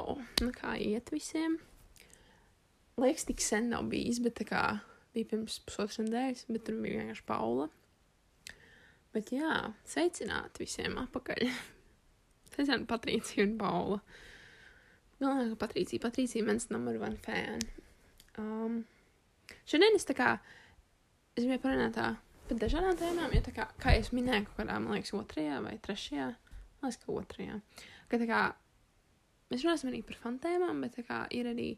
čau! Nu, kā iet visiem? Liekas, tik sen nav bijis, bet tā kā bija pirms pusotras nedēļas, bet tur bija vienkārši Paula. Bet jā, sveicināti visiem apakaļ. Sveicināti Patricija un Paula. Galvenā, ka Patricija, Patricija mans numur one fan. Um, šodien es tā kā, es gribēju parunāt tā par dažādām tēmām, jo tā kā, kā es minēju, kaut kādā, man liekas, otrajā vai trešajā, man liekas, ka otrajā, ka tā kā, mēs runāsim arī par fantēmām, bet kā ir arī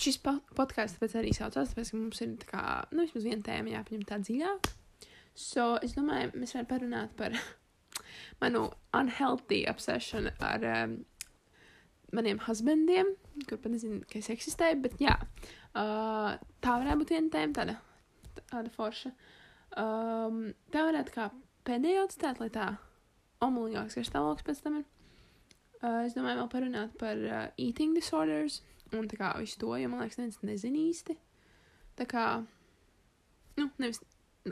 šis po podkāsts, tāpēc arī saucās, tāpēc, ka mums ir tā kā, nu, vismaz viena tēma jāpaņem tā dziļāk. So, es domāju, mēs varam parunāt par manu unhealthy obsession ar um, maniem husbandiem, kur pat nezinu, ka es eksistēju, bet jā, uh, tā varētu būt viena tēma, tāda, tāda forša. Um, tā varētu kā pēdējo atstāt, lai tā omulīgāks garstāvoklis pēc tam ir. Uh, es domāju, vēl parunāt par uh, eating disorders un tā kā visu to, jo man liekas, neviens nezina īsti. Tā kā, nu, nevis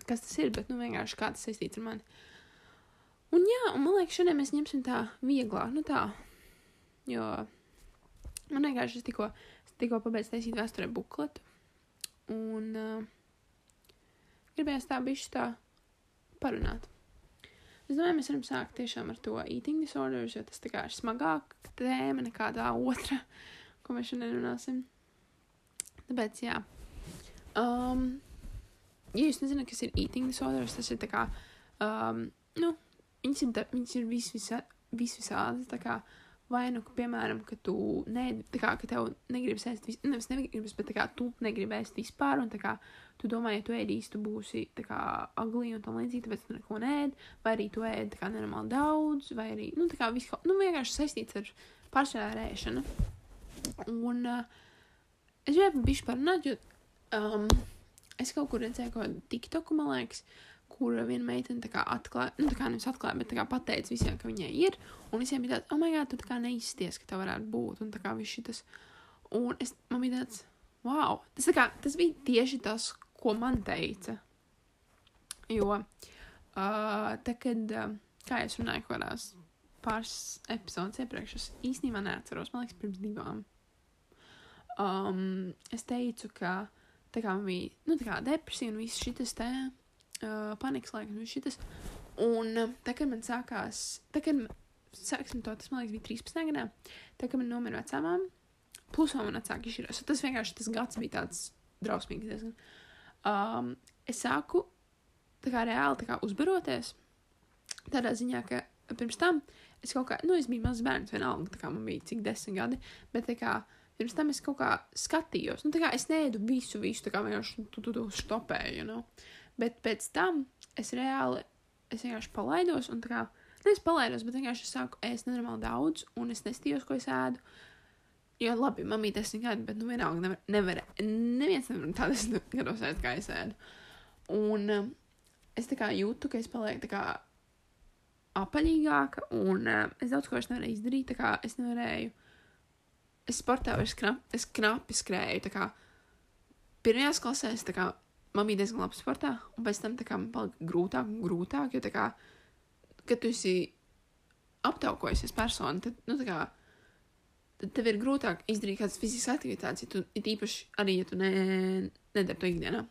kas tas ir, bet, nu, vienkārši kā tas saistīts ar mani. Un jā, un man liekas, šodien mēs ņemsim tā vieglāk, nu tā, jo man vienkārši es tikko, tikko pabeidzu taisīt vēsturē bukletu, un uh, gribējās tā bišķi tā parunāt. Es domāju, mēs varam sākt tiešām ar to eating disorders, jo tas tā kā ir smagāka tēma nekā tā otra, ko mēs šodien runāsim. Tāpēc, jā. Um, ja jūs nezināt, kas ir eating disorders, tas ir tā kā, um, nu, viņas ir, viņas ir vis, visā, vis visādas, tā kā, vai nu, ka, piemēram, ka tu, ne, kā, ka tev negribas ēst, vis, nevis negribas, bet kā tu negribi ēst vispār, un kā, tu domā, ja tu ēdīsi, tu būsi, kā, agli un tam līdzīgi, tāpēc tu neko nēd, vai arī tu ēd, kā, nenormāli daudz, vai arī, nu, kā, visu, nu, vienkārši saistīts ar pārsvarā ar ēšanu. Un, uh, es gribēju bišķi parunāt, jo, um, es kaut kur redzēju kādu TikToku, man liekas, kur viena meitene atklāja, nu, tā kā nevis atklāja, bet kā pateica visiem, ka viņai ir, un visiem bija tāds, oh, my God, tu tā kā neizsties, ka tā varētu būt, un tā kā viss šitas, un es, man bija tāds, wow, tas tā kā, tas bija tieši tas, ko man teica, jo, uh, tā kad, uh, kā es runāju kaut kādās pāris epizodes iepriekš, es īstenībā neatceros, man liekas, pirms divām, um, es teicu, ka, tā kā man bija, nu, kā depresija un viss šitas te, uh, panikas laiks, un šitas, un tā, kad man sākās, tā, kad, sāksim to, tas, man liekas, bija 13. gadā, tā, kad man nomira vecāmām, plus vēl man vecāki izšķirās, tas vienkārši tas gads bija tāds drausmīgs diezgan. Um, es sāku, tā kā reāli, tā kā uzbaroties, tādā ziņā, ka pirms tam es kaut kā, nu, es biju mazs bērns, vienalga, tā kā man bija cik desmit gadi, bet tā kā pirms tam es kaut kā skatījos, nu, tā kā es neēdu visu, visu, tā kā vienkārši tu, tu, tu stopēju, you know? Bet pēc tam es reāli, es vienkārši palaidos, un tā kā, ne es palaidos, bet vienkārši es sāku ēst nenormāli daudz, un es nestījos, ko es ēdu, jo labi, mamī desmit gadi, bet, nu, vienalga nevar, nevar neviens nevar tādas gados ēst, kā es ēdu, un um, es tā kā jūtu, ka es palieku tā kā apaļīgāka, un uh, es daudz ko vairs nevarēju izdarīt, tā kā es nevarēju, es sportā vairs knap, es knapi skrēju, tā kā pirmajās klasēs, tā kā man bija diezgan labi sportā, un pēc tam kā man palika grūtāk un grūtāk, jo kā, kad tu esi aptaukojusies personu, tad, nu, kā, tad tev ir grūtāk izdarīt kādas fiziskas aktivitātes, ja tu, it īpaši arī, ja tu ne, nedari to ikdienā.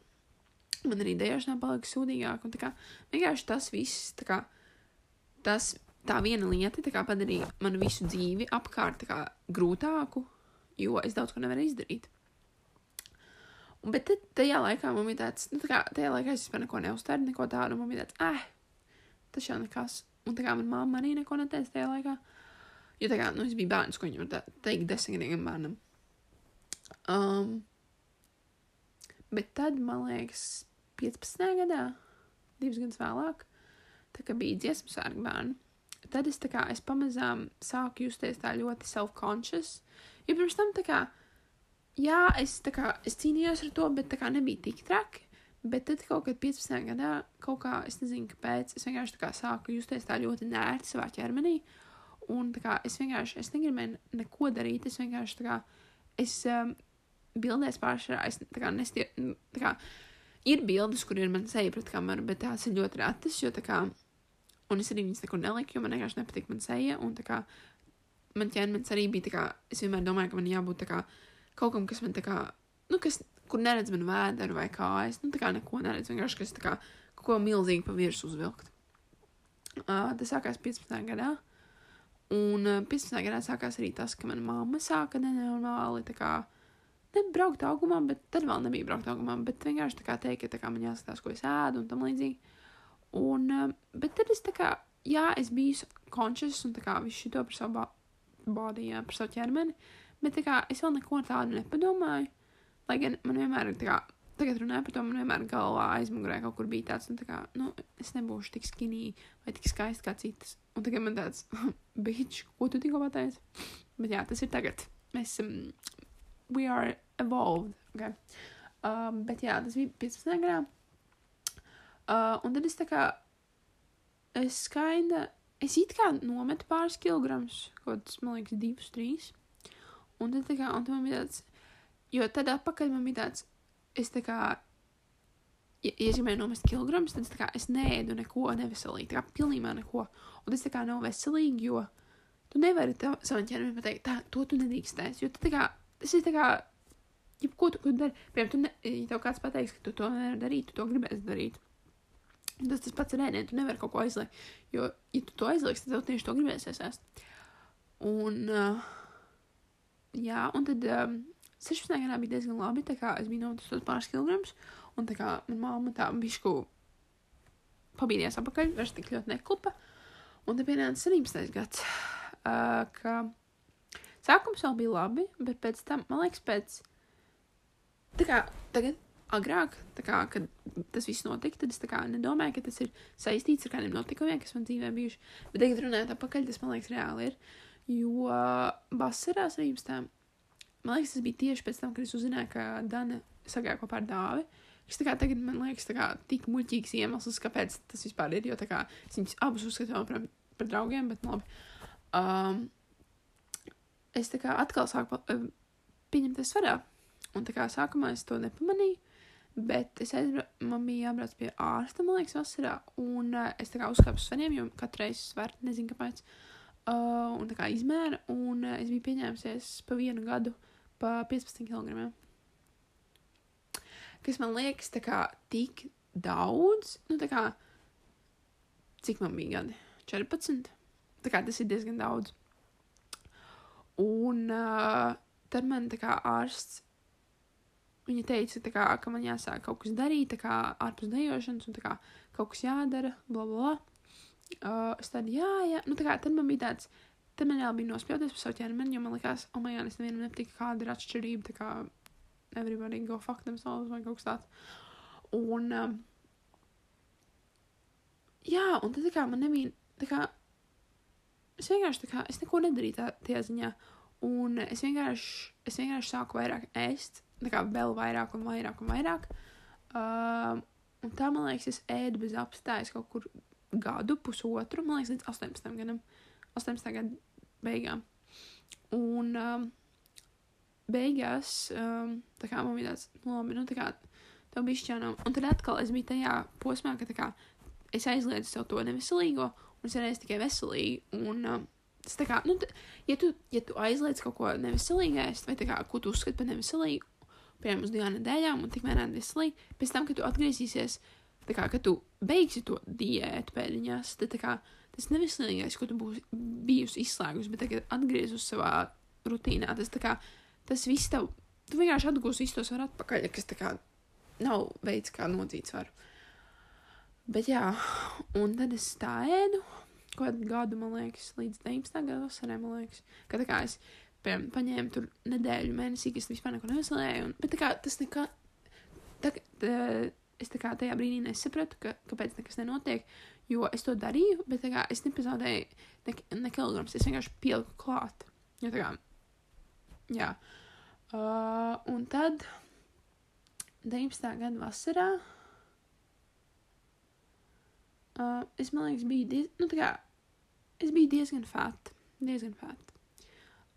Man arī dēļšanā palika sūdīgāk, un kā, vienkārši tas viss, kā, tas, tā viena lieta, kā padarīja manu visu dzīvi apkārt, kā, grūtāku, jo es daudz ko nevaru izdarīt. Bet tad, tajā laikā man bija tāds, nu, tā kā tajā laikā es vispār neko neuztēru, neko tādu, man bija tāds, eh, tas jau nekas. Un tā kā man mamma arī neko neteica tajā laikā, jo tā kā, nu, es biju bērns, ko viņam te, teikt desmitgadīgam bērnam. Um, bet tad, man liekas, 15. gadā, divus gadus vēlāk, tā kā bija dziesmu sārga bērni, tad es tā kā, es pamazām sāku justies tā ļoti self-conscious, jo pirms tam tā kā, jā, es, kā, es cīnījos ar to, bet kā nebija tik traki. Bet tad kaut kad 15. gadā, kaut kā, es nezinu, kāpēc, es vienkārši kā sāku justies tā ļoti nērti savā ķermenī. Un kā es vienkārši, es negribēju neko darīt, es vienkārši kā, es um, bildēs pāršarā, es kā nestie, tā kā, ir bildes, kur ir man seja pret kameru, bet tās ir ļoti retas, jo kā, un es arī viņas nekur neliku, jo man vienkārši nepatīk man seja, un kā, man ķermenis arī bija tā kā, es vienmēr domāju, ka man jābūt tā kā kaut kam, kas man tā kā, nu, kas, kur neredz man vēderu vai kājas, nu, tā kā neko neredz, vienkārši, kas tā kā kaut ko milzīgi pa virsmu uzvilkt. Uh, tas sākās 15. gadā. Un uh, 15. gadā sākās arī tas, ka mana mamma sāka nenormāli tā kā nebraukt augumā, bet tad vēl nebija braukt augumā, bet vienkārši tā kā teikt, ka tā kā man jāskatās, ko es ēdu un tam līdzīgi. Un, bet tad es tā kā, jā, es biju conscious un tā kā visu šito par savu body, jā, par savu ķermeni, bet kā es vēl neko tādu nepadomāju. Lai gan man vienmēr ir tā kā, tagad runāju par to, man vienmēr galvā aizmugurē kaut kur bija tāds, nu, tā kā, nu, es nebūšu tik skinī vai tik skaisti kā citas. Un tagad man tāds, bitch, ko tu tikko pateici? Bet jā, tas ir tagad. Mēs, um, we are evolved, ok? Um, bet jā, tas bija 15. gadā. Uh, un tad es tā kā, es skaida, es it kā nometu pāris kilogramus, kaut kāds, man liekas, divus, trīs. Un tad kā, un tad man bija tāds, jo tad atpakaļ man bija tāds, es tā kā, ja, ja gribēju nomest kilogramus, tad es tā kā, es neēdu neko neveselīgi, tā kā pilnībā neko. Un tas tā kā nav veselīgi, jo tu nevari savam ķermenim pateikt, tā, to tu nedrīkstēsi, jo tu tā kā, tas ir tā kā, jebko tu, ko tu dari, piemēram, tu ne, ja tev kāds pateiks, ka tu to nevari darīt, tu to gribēsi darīt. Tas tas pats ar ēdienu, tu nevari kaut ko aizliegt, jo, ja tu to aizliegsi, tad tev tieši to gribēsies ēst. Un, uh, jā, un tad um, 16. gadā bija diezgan labi, tā kā es biju nometusi pāris kilogramus, un tā kā man mamma tā bišku pabīdījās apakaļ, vairs tik ļoti neklupa, un te pienāca 17. gads, uh, ka sākums vēl bija labi, bet pēc tam, man liekas, pēc, tā kā tagad agrāk, kā, kad tas viss notika, tad es kā, nedomāju, ka tas ir saistīts ar kādiem notikumiem, kas man dzīvē bijuši. Bet tagad runājot atpakaļ, tas man liekas reāli ir. Jo vasarā 17. man liekas, tas bija tieši pēc tam, kad es uzzināju, ka Dana sagāja kopā ar dāvi. Es tā kā tagad man liekas, tā kā tik muļķīgs iemesls, kāpēc tas vispār ir, jo tā kā es viņus abus uzskatu par, par draugiem, bet labi. Um, es tā kā atkal sāku uh, pieņemties svarā. Un tā kā sākumā es to nepamanīju. Bet es aizbraucu, man bija jābrauc pie ārsta, man liekas, vasarā. Un uh, es tā kā uzkāpu svariem, jo katru reizi svērt, nezinu kāpēc. Uh, un tā kā izmēra, un uh, es biju pieņēmusies pa vienu gadu pa 15 kg. Kas man liekas, tā kā tik daudz, nu tā kā, cik man bija gadi? 14. Tā kā tas ir diezgan daudz. Un uh, tad man tā kā ārsts Viņa teica, kā, ka man jāsāk kaut kas darīt, kā ārpus dejošanas, un kā, kaut kas jādara, bla, bla, bla. Uh, es tādu, jā, jā, nu tā kā tad man bija tāds, tad man jau bija nospļauties par savu ķermeni, jo man likās, oh, man jā, es nevienam nepatīk, kāda ir atšķirība, tā kā everybody go fuck themselves vai kaut kas tāds. Un, um, jā, un tad tā kā man nebija, tā kā, es vienkārši tā kā, es neko nedarīju tā, tajā ziņā, un es vienkārši, es vienkārši sāku vairāk ēst, tā kā vēl vairāk un vairāk un vairāk. Uh, un tā, man liekas, es ēdu bez apstājas kaut kur gadu, pusotru, man liekas, līdz 18 gadam, 18 gadu beigām. Un um, beigās, um, tā kā man bija tāds, nu, labi, nu, tā kā tev bija šķienam. Un tad atkal es biju tajā posmā, ka tā kā es aizliedzu sev to neveselīgo, un es reiz tikai veselīgi. Un, um, tas tā kā, nu, ja tu, ja tu aizliedz kaut ko neveselīgais, vai tā kā, ko tu uzskati par neveselīgu, piemēram, uz divām nedēļām, un tikmēr veselīgi. Pēc tam, kad tu atgriezīsies, tā kā, kad tu beigsi to diētu pēdiņās, tad kā, tas neveselīgais, ko tu būsi bijusi izslēgusi, bet tagad atgriezus savā rutīnā, tas kā, tas viss tev, tu vienkārši atgūsi visu to svaru atpakaļ, kas kā nav veids, kā nodzīt svaru. Bet jā, un tad es tā ēdu, kādu gadu, man liekas, līdz 19. gada vasarai, man liekas, ka tā kā es piemēram, paņēmu tur nedēļu, mēnesī, kas vispār neko neveselēju. Un, bet kā, tas nekā, tā, tā, es tā kā tajā brīdī nesapratu, ka, kāpēc nekas nenotiek, jo es to darīju, bet kā, es nepazaudēju ne, ne kilograms, es vienkārši pieliku klāt. Jo, kā, jā. Uh, un tad 19. gada vasarā uh, es, man liekas, biju diez, nu, kā, es biju diezgan fat, diezgan fat.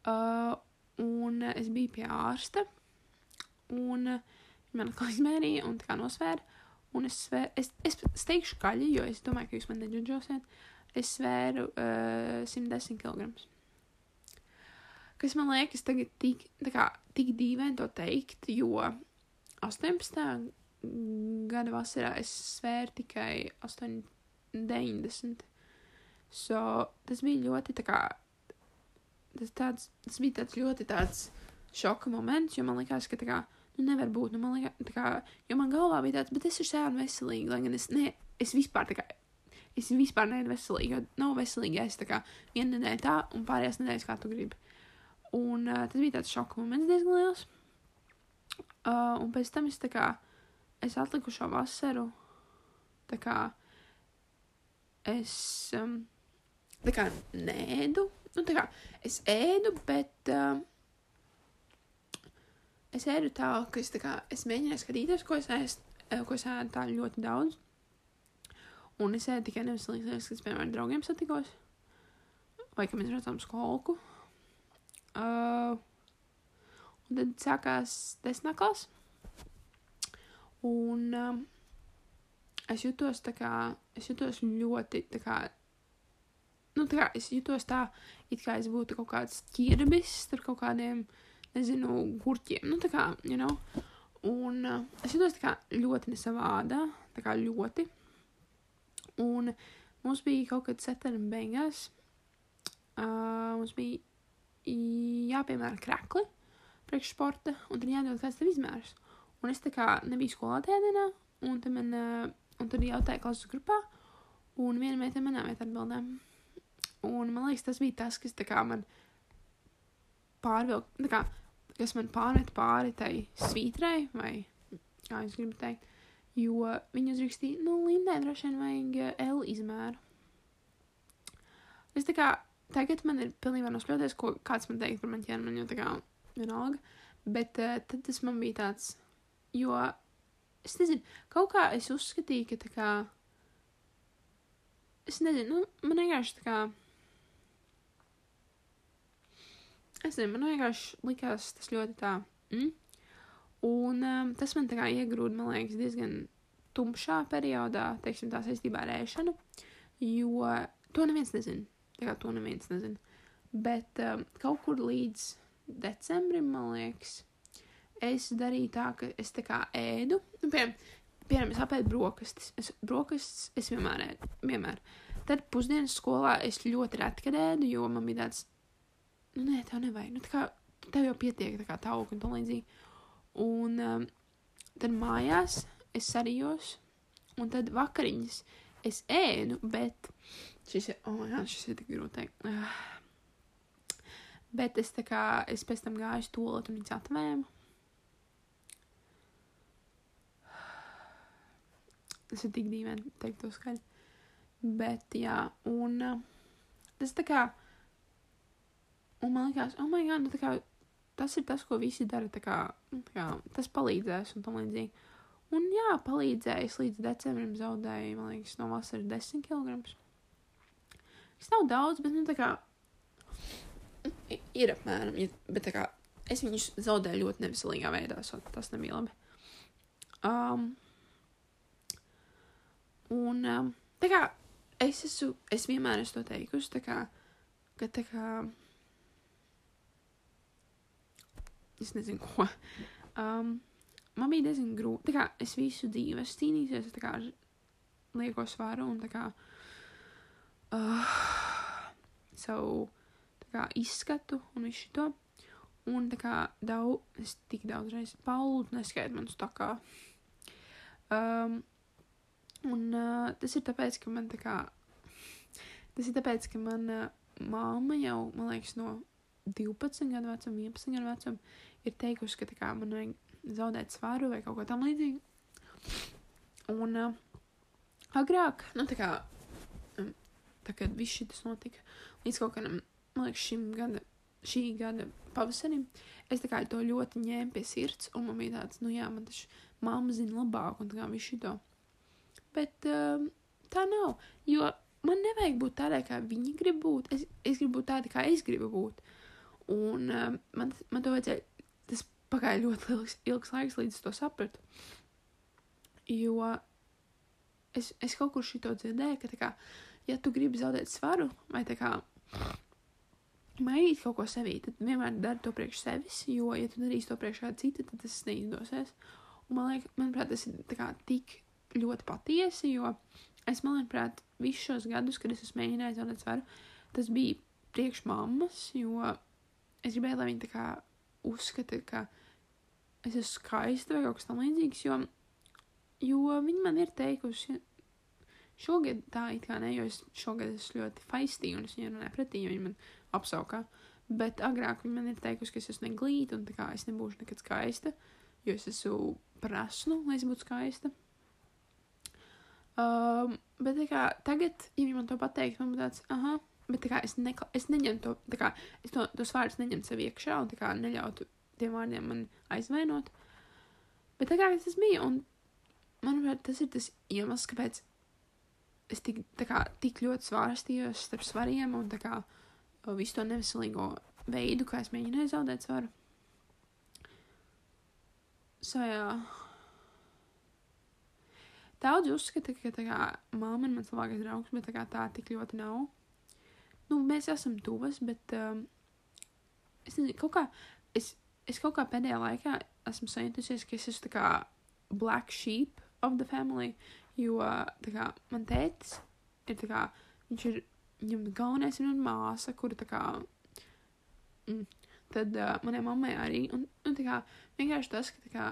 Uh, un es biju pie ārsta, un viņa man atkal izmērīja un tā kā nosvēra. Un es, svēru, es, es, es teikšu kaļi, jo es domāju, ka jūs man neģudžosiet. Es svēru uh, 110 kg. kas man liekas tagad tik, kā, tik dīvaini to teikt, jo 18. gada vasarā es svēru tikai 8,90. So, tas bija ļoti tā kā, tas, tāds, tas bija tāds ļoti tāds šoka moments, jo man likās, ka tā kā, nu nevar būt, nu man tā kā, jo man galvā bija tāds, bet es esmu sēnu veselīgi, lai gan es, ne, es vispār tā kā, es vispār neesmu veselīga, jo nav veselīgi, ja es tā kā vienu nedēļu tā un pārējās nedēļas kā tu gribi. Un uh, tas bija tāds šoka moments diezgan liels. Uh, un pēc tam es tā kā, es atliku šo vasaru, tā kā, es, um, tā kā nēdu, nu tā kā, es ēdu, bet uh, es ēdu tā, ka es tā kā, es mēģināju skatīties, ko es ēstu, ko es ēdu tā ļoti daudz. Un es ēdu tikai neveselīgas lietas, kas, piemēram, draugiem satikos, vai ka mēs redzam skolku. Uh, un tad sākās desmitā klasa. Un um, es jutos tā kā, es jutos ļoti tā kā, nu tā kā es jutos tā, it kā es būtu kaut kāds ķirbis ar kaut kādiem, nezinu, gurķiem, nu tā kā, you know. Un uh, es jutos kā ļoti nesavādā, tā kā ļoti. Un mums bija kaut kad septembra beigās, uh, mums bija jāpiemēra krekli priekš sporta, un tad jādod kāds tev izmērs. Un es tā kā nebiju skolā tajā dienā, un man, uh, un tad jautāja klases grupā, un viena meitene manā vietā atbildēja. Un man liekas, tas bija tas, kas kā man pārvilk, tā kā, kas man pārmet pāri tai svītrai, vai kā jūs gribat teikt, jo viņi uzrakstīja, nu, Lindai droši vien vajag L izmēru. Es tā kā Tagad man ir pilnībā nospļauties, ko kāds man teikt par manu ķermeni, jo tā kā vienalga. Bet uh, tad tas man bija tāds, jo es nezinu, kaut kā es uzskatīju, ka tā kā, es nezinu, nu, man vienkārši tā kā, es nezinu, man vienkārši likās tas ļoti tā, mm? un um, tas man tā kā iegrūda, man liekas, diezgan tumšā periodā, teiksim, tā saistībā ar ēšanu, jo to neviens nezina. Tā kā to neviens nezina. Bet um, kaut kur līdz decembrim, man liekas, es darīju tā, ka es tā kā ēdu. Nu, piemēram, piemēram, es apēdu brokastis. Es, brokastis es vienmēr ēdu. Vienmēr. Tad pusdienas skolā es ļoti reti ēdu, jo man bija tāds, nu, nē, tev nevajag. Nu, tā kā tev jau pietiek, tā kā tauka un tā līdzīgi. Un um, tad mājās es sarijos, un tad vakariņas es ēdu, bet Šis ir, oh, jā, šis ir tik grūti. Uh. Bet es tā kā, es pēc tam gāju stūlot un viņas atvēmu. Tas ir tik dīvaini teikt to skaļi. Bet, jā, un uh, tas tā kā, un man likās, oh my god, nu kā, tas ir tas, ko visi dara, kā, nu kā tas palīdzēs un tam līdzīgi. Un jā, palīdzēja, es līdz decembrim zaudēju, man liekas, no vasaras 10 kg. Tas nav daudz, bet, nu, tā kā ir apmēram, bet kā es viņus zaudēju ļoti neviselīgā veidā, so tas nebija labi. Um, un, um, tā kā es esmu, es vienmēr esmu to teikusi, tā kā, ka tā kā, es nezinu, ko. Um, man bija diezgan grūti, tā kā es visu dzīvi esmu cīnījusies, tā kā lieko svaru un tā kā, uh, savu kā, izskatu un visu to. Un tā kā daudz, es tik daudz reizes paudu, neskaitu manus tā kā. Um, un uh, tas ir tāpēc, ka man tā kā, tas ir tāpēc, ka man uh, māma jau, man liekas, no 12 gadu vecuma, 11 gadu vecuma ir teikusi, ka kā man vajag zaudēt svaru vai kaut ko tam līdzīgu. Un uh, agrāk, nu tā kā, um, tā kad viss šis notika, līdz kaut kādam, man liekas, šim gada, šī gada pavasarim, es to ļoti ņēmu pie sirds, un man bija tāds, nu jā, man taču mamma zina labāk, un tā kā visu to. Bet um, tā nav, jo man nevajag būt tādai, kā viņi grib būt, es, es gribu būt tāda, kā es gribu būt. Un um, man, man to vajadzēja, pagāja ļoti ilgs, ilgs laiks, līdz es to sapratu. Jo es, es kaut kur šito dzirdēju, ka kā, ja tu gribi zaudēt svaru, vai kā mainīt kaut ko sevī, tad vienmēr dari to priekš sevis, jo, ja tu darīsi to priekš kāda cita, tad tas neizdosies. Un man liekas, manuprāt, tas ir kā tik ļoti patiesi, jo es, manuprāt, visus šos gadus, kad es esmu mēģinājis zaudēt svaru, tas bija priekš mammas, jo es gribēju, lai viņi tā kā uzskata, ka es esmu skaista vai kaut kas tam līdzīgs, jo, jo viņi man ir teikuši, šogad tā it kā ne, jo es šogad esmu ļoti faistīga un es viņai runāju pretī, jo viņi man apsaukā, bet agrāk viņi man ir teikuši, ka es esmu neglīta un tā kā es nebūšu nekad skaista, jo es esmu prasnu, lai es būtu skaista. Um, bet kā tagad, ja viņi man to pateiks, man būtu tāds, aha, Bet kā, es, nekla, es neņemu to, kā, es to, tos vārdus neņemu sev iekšā un kā, neļautu tiem vārdiem man aizvainot. Bet tā kā tas bija, un manuprāt, tas ir tas iemesls, kāpēc es tik, kā, tik ļoti svārstījos starp svariem un kā, visu to neveselīgo veidu, kā es mēģināju zaudēt svaru. So, jā. Daudz uzskata, ka tā kā māma ir mans labākais draugs, bet tā kā tā tik ļoti nav nu, mēs esam tuvas, bet um, es nezinu, kaut kā, es, es kaut kā pēdējā laikā esmu sajutusies, ka es esmu tā kā black sheep of the family, jo, tā kā, man tētis ir tā kā, viņš ir, viņam galvenais ir un māsa, kura tā kā, mm, tad uh, manai mammai arī, un, un tā kā, vienkārši tas, ka tā kā,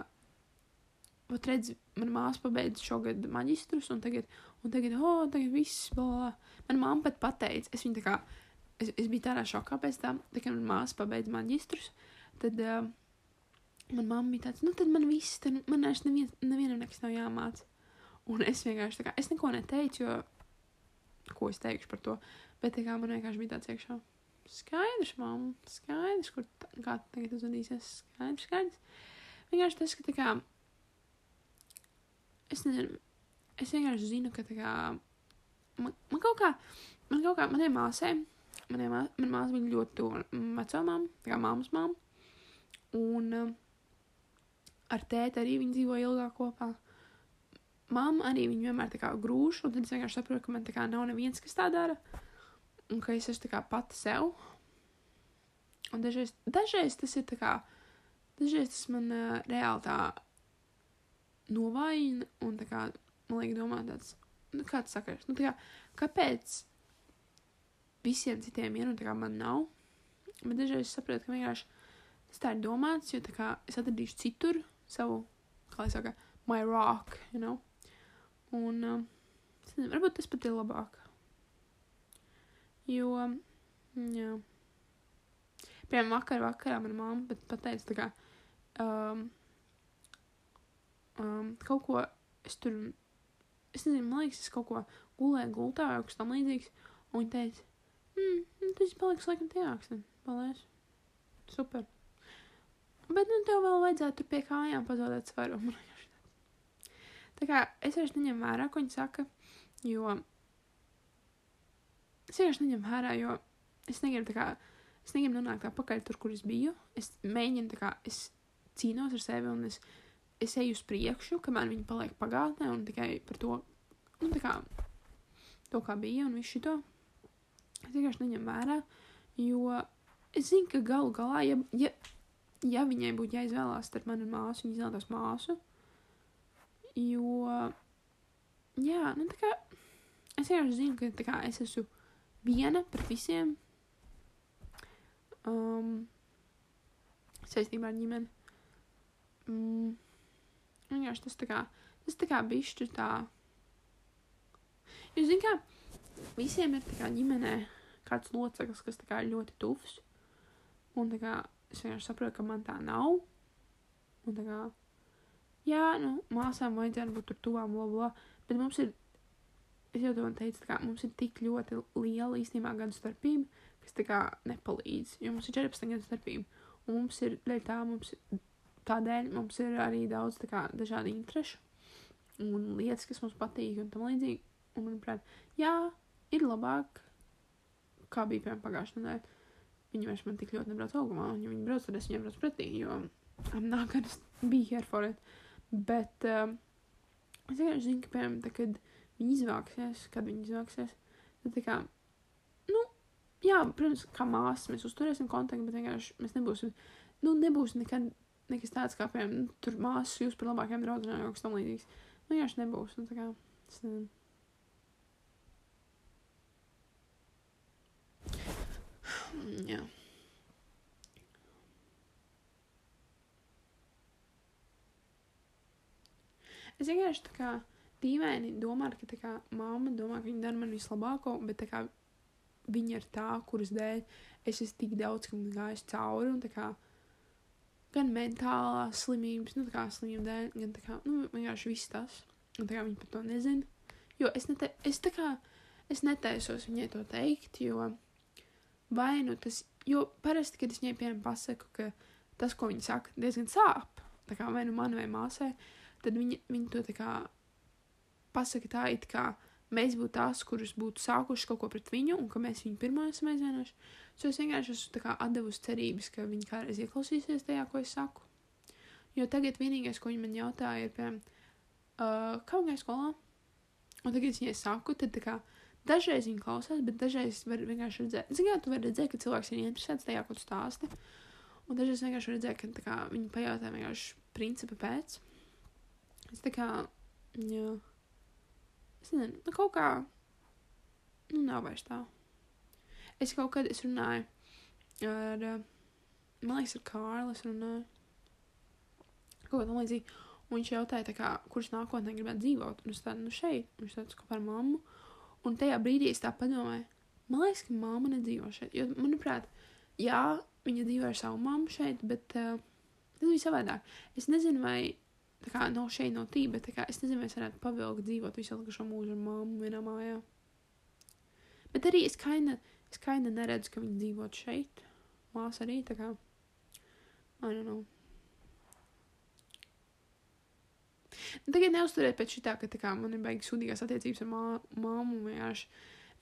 Vat redz, mana māsa pabeidza šogad maģistrus, un tagad, un tagad, oh, tagad viss, bla, Mana mamma pat pateica, es viņu tā kā, es, es biju tādā šokā pēc tam, tā kā mana māsa pabeidza maģistrus, tad uh, mana mamma bija tāds, nu tad man viss, tad man vairs nevien, nevienam nekas nav jāmāc. Un es vienkārši tā kā, es neko neteicu, jo, ko es teikšu par to, bet tā kā man vienkārši bija tāds iekšā. Skaidrs, mamma, skaidrs, kur tā, kā tagad uzvedīsies, skaidrs, skaidrs. Vienkārši tas, ka tā kā, es nezinu, es vienkārši zinu, ka tā kā, man, man kaut kā, man kaut kā, manai māsai, manai mā, man māsa bija ļoti tuva vecāmām, tā kā māmas māma, un uh, ar tēti arī viņi dzīvo ilgāk kopā. Māma arī viņu vienmēr tā kā grūž, un tad es vienkārši saprotu, ka man tā kā nav neviens, kas tā dara, un ka es esmu tā kā pati sev. Un dažreiz, dažreiz tas ir tā kā, dažreiz tas man uh, reāli tā novājina, un tā kā, man liek domāt tāds, nu, kāds sakars, nu, tā kā, kāpēc visiem citiem ir un tā kā man nav, bet dažreiz es saprotu, ka vienkārši tas tā ir domāts, jo tā kā es atradīšu citur savu, kā lai saka, my rock, you know, un, um, nezinu, varbūt tas pat ir labāk, jo, jā, piemēram, vakar vakarā mana mamma pat pateica, tā kā, um, um, kaut ko es tur es nezinu, man liekas, es kaut ko gulēju gultā vai kaut kas tam līdzīgs. Un viņa teica, mm, nu, tas paliks laikam tajāks. Paldies. Super. Bet, nu, tev vēl vajadzētu pie kājām pazaudēt svaru. Tā kā es vairs neņemu vērā, ko viņa saka, jo es vienkārši neņemu vērā, jo es negribu tā kā, es negribu nonākt atpakaļ tur, kur es biju. Es mēģinu tā kā, es cīnos ar sevi un es es eju uz priekšu, kamēr viņi paliek pagātnē un tikai par to, nu, tā kā, to kā bija un visu to. Es vienkārši neņemu vērā, jo es zinu, ka galu galā, ja, ja, ja viņai būtu jāizvēlās starp mani un māsu, viņa izvēlētos māsu, jo, jā, nu, tā kā, es vienkārši zinu, ka, tā kā, es esmu viena par visiem, um, saistībā ar ģimeni. Mm Vienkārši tas tā kā, tas tā kā bišķi tā. Jūs zināt, kā visiem ir tā kā ģimenē kāds loceklis, kas tā kā ļoti tuvs. Un tā kā es vienkārši saprotu, ka man tā nav. Un tā kā, jā, nu, māsām vajadzētu būt tur tuvām, bla, bla. Bet mums ir, es jau to teicu, tā kā mums ir tik ļoti liela īstenībā gadu starpība, kas tā kā nepalīdz. Jo mums ir 14 gadu starpība. Un mums ir, dēļ tā, mums Tādēļ mums ir arī daudz kā, dažādu interešu un lietas, kas mums patīk un tam līdzīgi. Un, manuprāt, jā, ir labāk, kā bija piemēram pagājušajā nedēļā. Viņi vairs man tik ļoti nebrauc augumā, un ja viņi brauc, tad es viņiem braucu pretī, jo I'm not gonna be here for it. Bet um, es vienkārši zinu, ka, piemēram, tā, kad viņi izvāksies, kad viņi izvāksies, tad tā kā, nu, jā, protams, kā māsas mēs uzturēsim kontaktu, bet vienkārši mēs nebūsim, nu, nebūs nekad nekas tāds kā, piemēram, nu, tur māsas jūs par labākiem draugiem kaut kas tam līdzīgs. Nu, vienkārši nebūs. Nu, tā kā, es nezinu. Jā. Es vienkārši tā kā dīvaini domāju, ka kā mamma domā, ka viņa dara man vislabāko, bet kā viņa ir tā, kuras dēļ es esmu tik daudz gājis cauri, un kā gan mentālās slimības, nu tā kā slimību dēļ, gan tā kā, nu, vienkārši viss tas, un tā kā viņa par to nezina, jo es, nete, es tā kā, es netaisos viņai to teikt, jo vai nu tas, jo parasti, kad es viņai, piemēram, pasaku, ka tas, ko viņa saka, diezgan sāp, tā kā vai nu man vai māsai, tad viņa, viņa to tā kā pasaka tā, it kā mēs būtu tās, kuras būtu sākušas kaut ko pret viņu, un ka mēs viņu pirmo esam aizvainojuši. So es vienkārši esmu tā kā atdevusi cerības, ka viņi kādreiz ieklausīsies tajā, ko es saku. Jo tagad vienīgais, ko viņi man jautāja, ir, piemēram, uh, kā gāja skolā? Un tagad, ja es saku, tad tā kā dažreiz viņi klausās, bet dažreiz var vienkārši redzēt, zini, kā tu vari redzēt, ka cilvēks ir interesēts tajā, ko tu stāsti. Un dažreiz vienkārši redzēt, ka kā, viņi pajautā vienkārši principa pēc. Es tā kā, jā, es nezinu, nu kaut kā, nu nav vairs tā. Es kaut kad es runāju ar, man liekas, ar Kārlu, es runāju, kaut ko tam līdzīgi, un viņš jautāja, tā kā, kurš nākotnē gribētu dzīvot, un es tādu, nu šeit, un viņš tāds kopā ar mammu, un tajā brīdī es tā padomāju, man liekas, ka mamma nedzīvo šeit, jo, manuprāt, jā, viņa dzīvo ar savu mammu šeit, bet uh, tas bija savādāk. Es nezinu, vai tā kā nav šeit no tī, bet kā, es nezinu, vai es varētu pavilkt dzīvot visu atlikušo mūžu ar mammu vienā mājā. Bet arī es kaina, es kaina neredzu, ka viņi dzīvot šeit. Māsa arī tā kā, I don't know. Nu, tagad neuzturēt pēc šitā, ka kā man ir beigas sūdīgās attiecības ar mā, māmu vienkārši.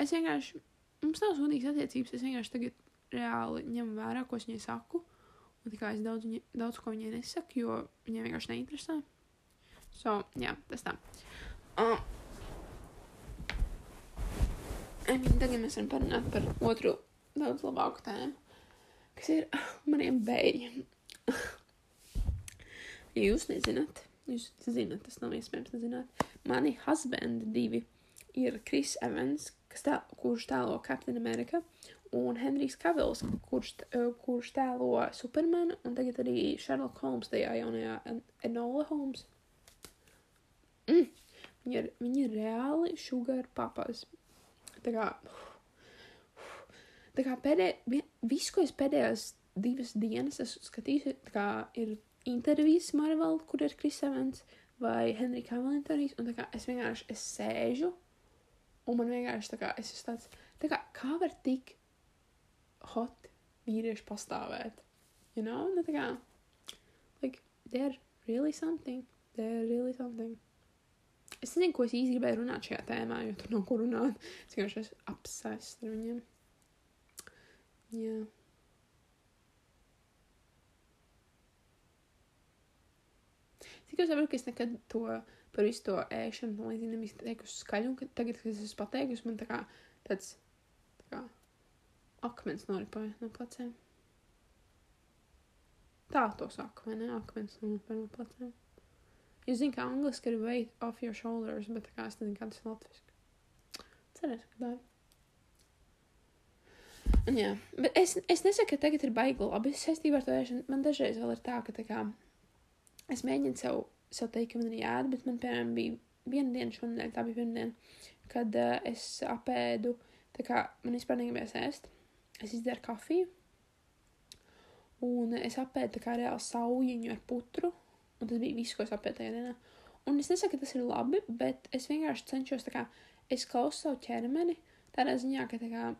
Es vienkārši, mums nav sūdīgas attiecības, es vienkārši tagad reāli ņemu vērā, ko es viņai saku. Un kā es daudz, viņa, daudz ko viņai nesaku, jo viņai vienkārši neinteresē. So, jā, tas tā. Uh, I mean, tagad mēs varam parunāt par otru daudz labāku tēmu, kas ir maniem bērniem. ja jūs nezināt, jūs zināt, tas nav iespējams nezināt. Mani husbandi divi ir Kris Evans, tā, kurš tēlo Captain America, un Henrijs Kavils, kurš, kurš tēlo Supermanu, un tagad arī Sherlock Holmes tajā jaunajā Enola Holmes. Mm. Viņi ir, viņi ir reāli sugar papas. Tā kā, tā kā pēdējā, visu, ko es pēdējās divas dienas esmu skatījis, ir intervijas Marvel, kur ir Chris Evans vai Henry Cavill intervijas, un kā es vienkārši, es sēžu, un man vienkārši tā kā, es esmu tāds, tā kā, kā var tik hot vīrieši pastāvēt. You know, ne tā kā, like, they're really something. They're really something. Es nezinu, ko es īsti gribēju runāt šajā tēmā, jo tur nav ko runāt. Es vienkārši esmu apsēsts ar viņiem. Jā. Cik es saprotu, ka es nekad to par visu to ēšanu, man līdzi nebija teikusi skaļu, un ka tagad, kad es esmu pateikusi, man tā kā tāds, tā kā, akmens noripoja no pleciem. Tā to saka, vai ne? Akmens noripoja no pleciem. Jūs zināt, ka angliski ir weight off your shoulders, bet tā kā es nezinu, kā tas ir latviski. Cerēšu, ka tā ir. Un jā, bet es, es nesaku, ka tagad ir baigi labi saistībā ar to ēšanu. Man dažreiz vēl ir tā, ka tā kā es mēģinu sev, sev teikt, ka man ir jādara, bet man, piemēram, bija viena diena šonadēļ, tā bija pirmdiena, kad uh, es apēdu, tā kā man vispār negribējās ēst es izdzēru kafiju, un es apēdu tā kā reāli saujiņu ar putru, un tas bija viss, ko es apēdu tajā dienā. Un es nesaku, ka tas ir labi, bet es vienkārši cenšos tā kā, es klausu savu ķermeni, tādā ziņā, ka tā kā,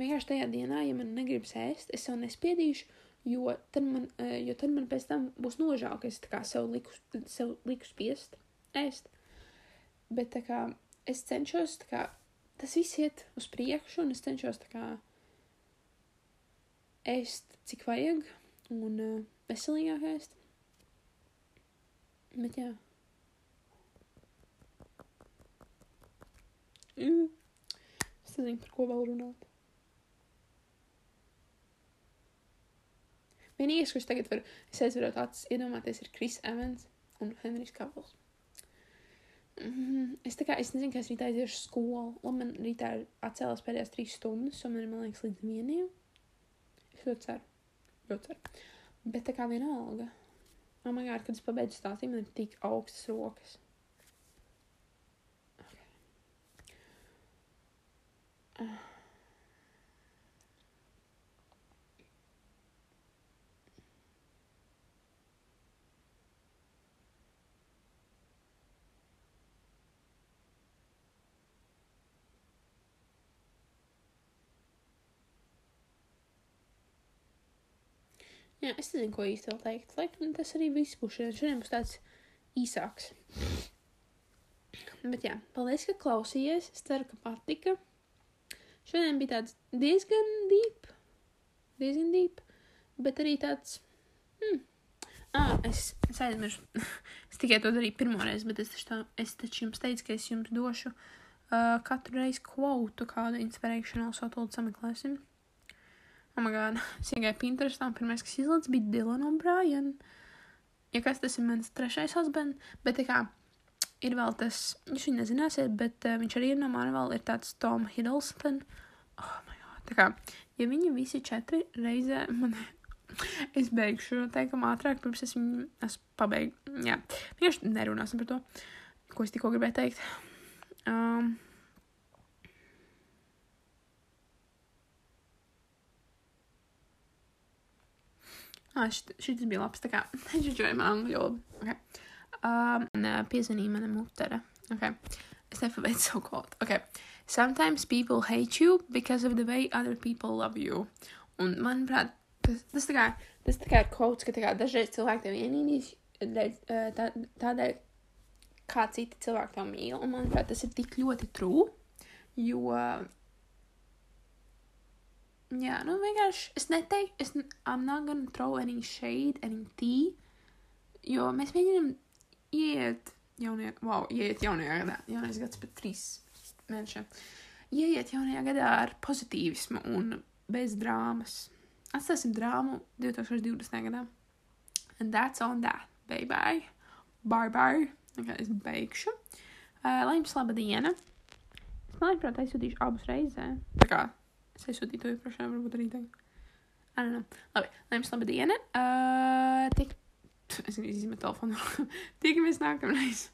vienkārši tajā dienā, ja man negribas ēst, es sev nespiedīšu, jo tad man, jo tad man pēc tam būs nožēl, ka es sev liku, sev liku spiest ēst. Bet kā, es cenšos kā tas viss iet uz priekšu, un es cenšos kā ēst, cik vajag, un uh, veselīgāk ēst. Bet jā. Mm. Es nezinu, par ko vēl runāt. Vienīgais, kurš tagad var, es aizvaru tāds iedomāties, ir Kris Evans un Henrijs Kavls. Mm, es tā kā, es nezinu, kā es rītā aiziešu skolu. Labi, man rītā ir atcēlās pēdējās trīs stundas, un man ir, man liekas, līdz vieniem. Es ļoti ceru. Ļoti ceru. Bet tā kā vienalga. Oh my god, kad es pabeidzu stāstīt, man ir tik augstas rokas. Jā, es nezinu, ko īsti vēl teikt. Laikam tas arī viss būs šodien. Šodien būs tāds īsāks. Bet jā, paldies, ka klausījies. Es ceru, ka patika. Šodien bija tāds diezgan deep. Diezgan deep. Bet arī tāds. Hmm. Ah, es, es aizmirsu. es tikai to darīju pirmoreiz, bet es taču, tā, es taču jums teicu, ka es jums došu uh, katru reizi kvotu, kādu inspirational sotulu sameklēsim. Oh, my God. Es iegāju Pinterestā, un pirmais, kas izlaiž, bija Dylan O'Brien. Ja kas tas ir mans trešais husband, bet tā kā ir vēl tas, jūs viņu nezināsiet, bet uh, viņš arī ir no Marvel, ir tāds Tom Hiddleston. Oh, my God. Tā kā, ja viņi visi četri reizē man. es beigšu šo teikumu ātrāk, pirms es viņu esmu pabeigts. Jā, vienkārši nerunāsim par to, ko es tikko gribēju teikt. Um, Ah, šis bija labs. Tā kā žģoja man angļu valodu. Okay. Um, piezvanīja mana mutere. Okay. Es nepabeidu savu kodu. Okay. Sometimes people hate you because of the way other people love you. Un, manuprāt, tas, tas, tā kā, tas tā kā ir kaut kas, ka kā, dažreiz cilvēki tev ienīdīs tā, tādēļ, kā citi cilvēki tev mīl. Un, manuprāt, tas ir tik ļoti true, jo Jā, nu vienkārši es neteiktu, es, I'm not gonna throw any shade, any tea, jo mēs mēģinām iet jaunajā, wow, iet jaunajā gadā, jaunais gads pēc trīs mēnešiem, ieiet jaunajā gadā ar pozitīvismu un bez drāmas. Atstāsim drāmu 2020. gadā. And that's on that, baby. Bye bye. Okay, es beigšu. Uh, lai jums laba diena. Es, manuprāt, aizsūtīšu abas reizē. Tā kā Es aizsūtīju to iepriekšējā, varbūt arī tagad. I don't know. Labi, lai jums laba diena. Uh, tik... Es izmetu telefonu. Tikamies nākamreiz.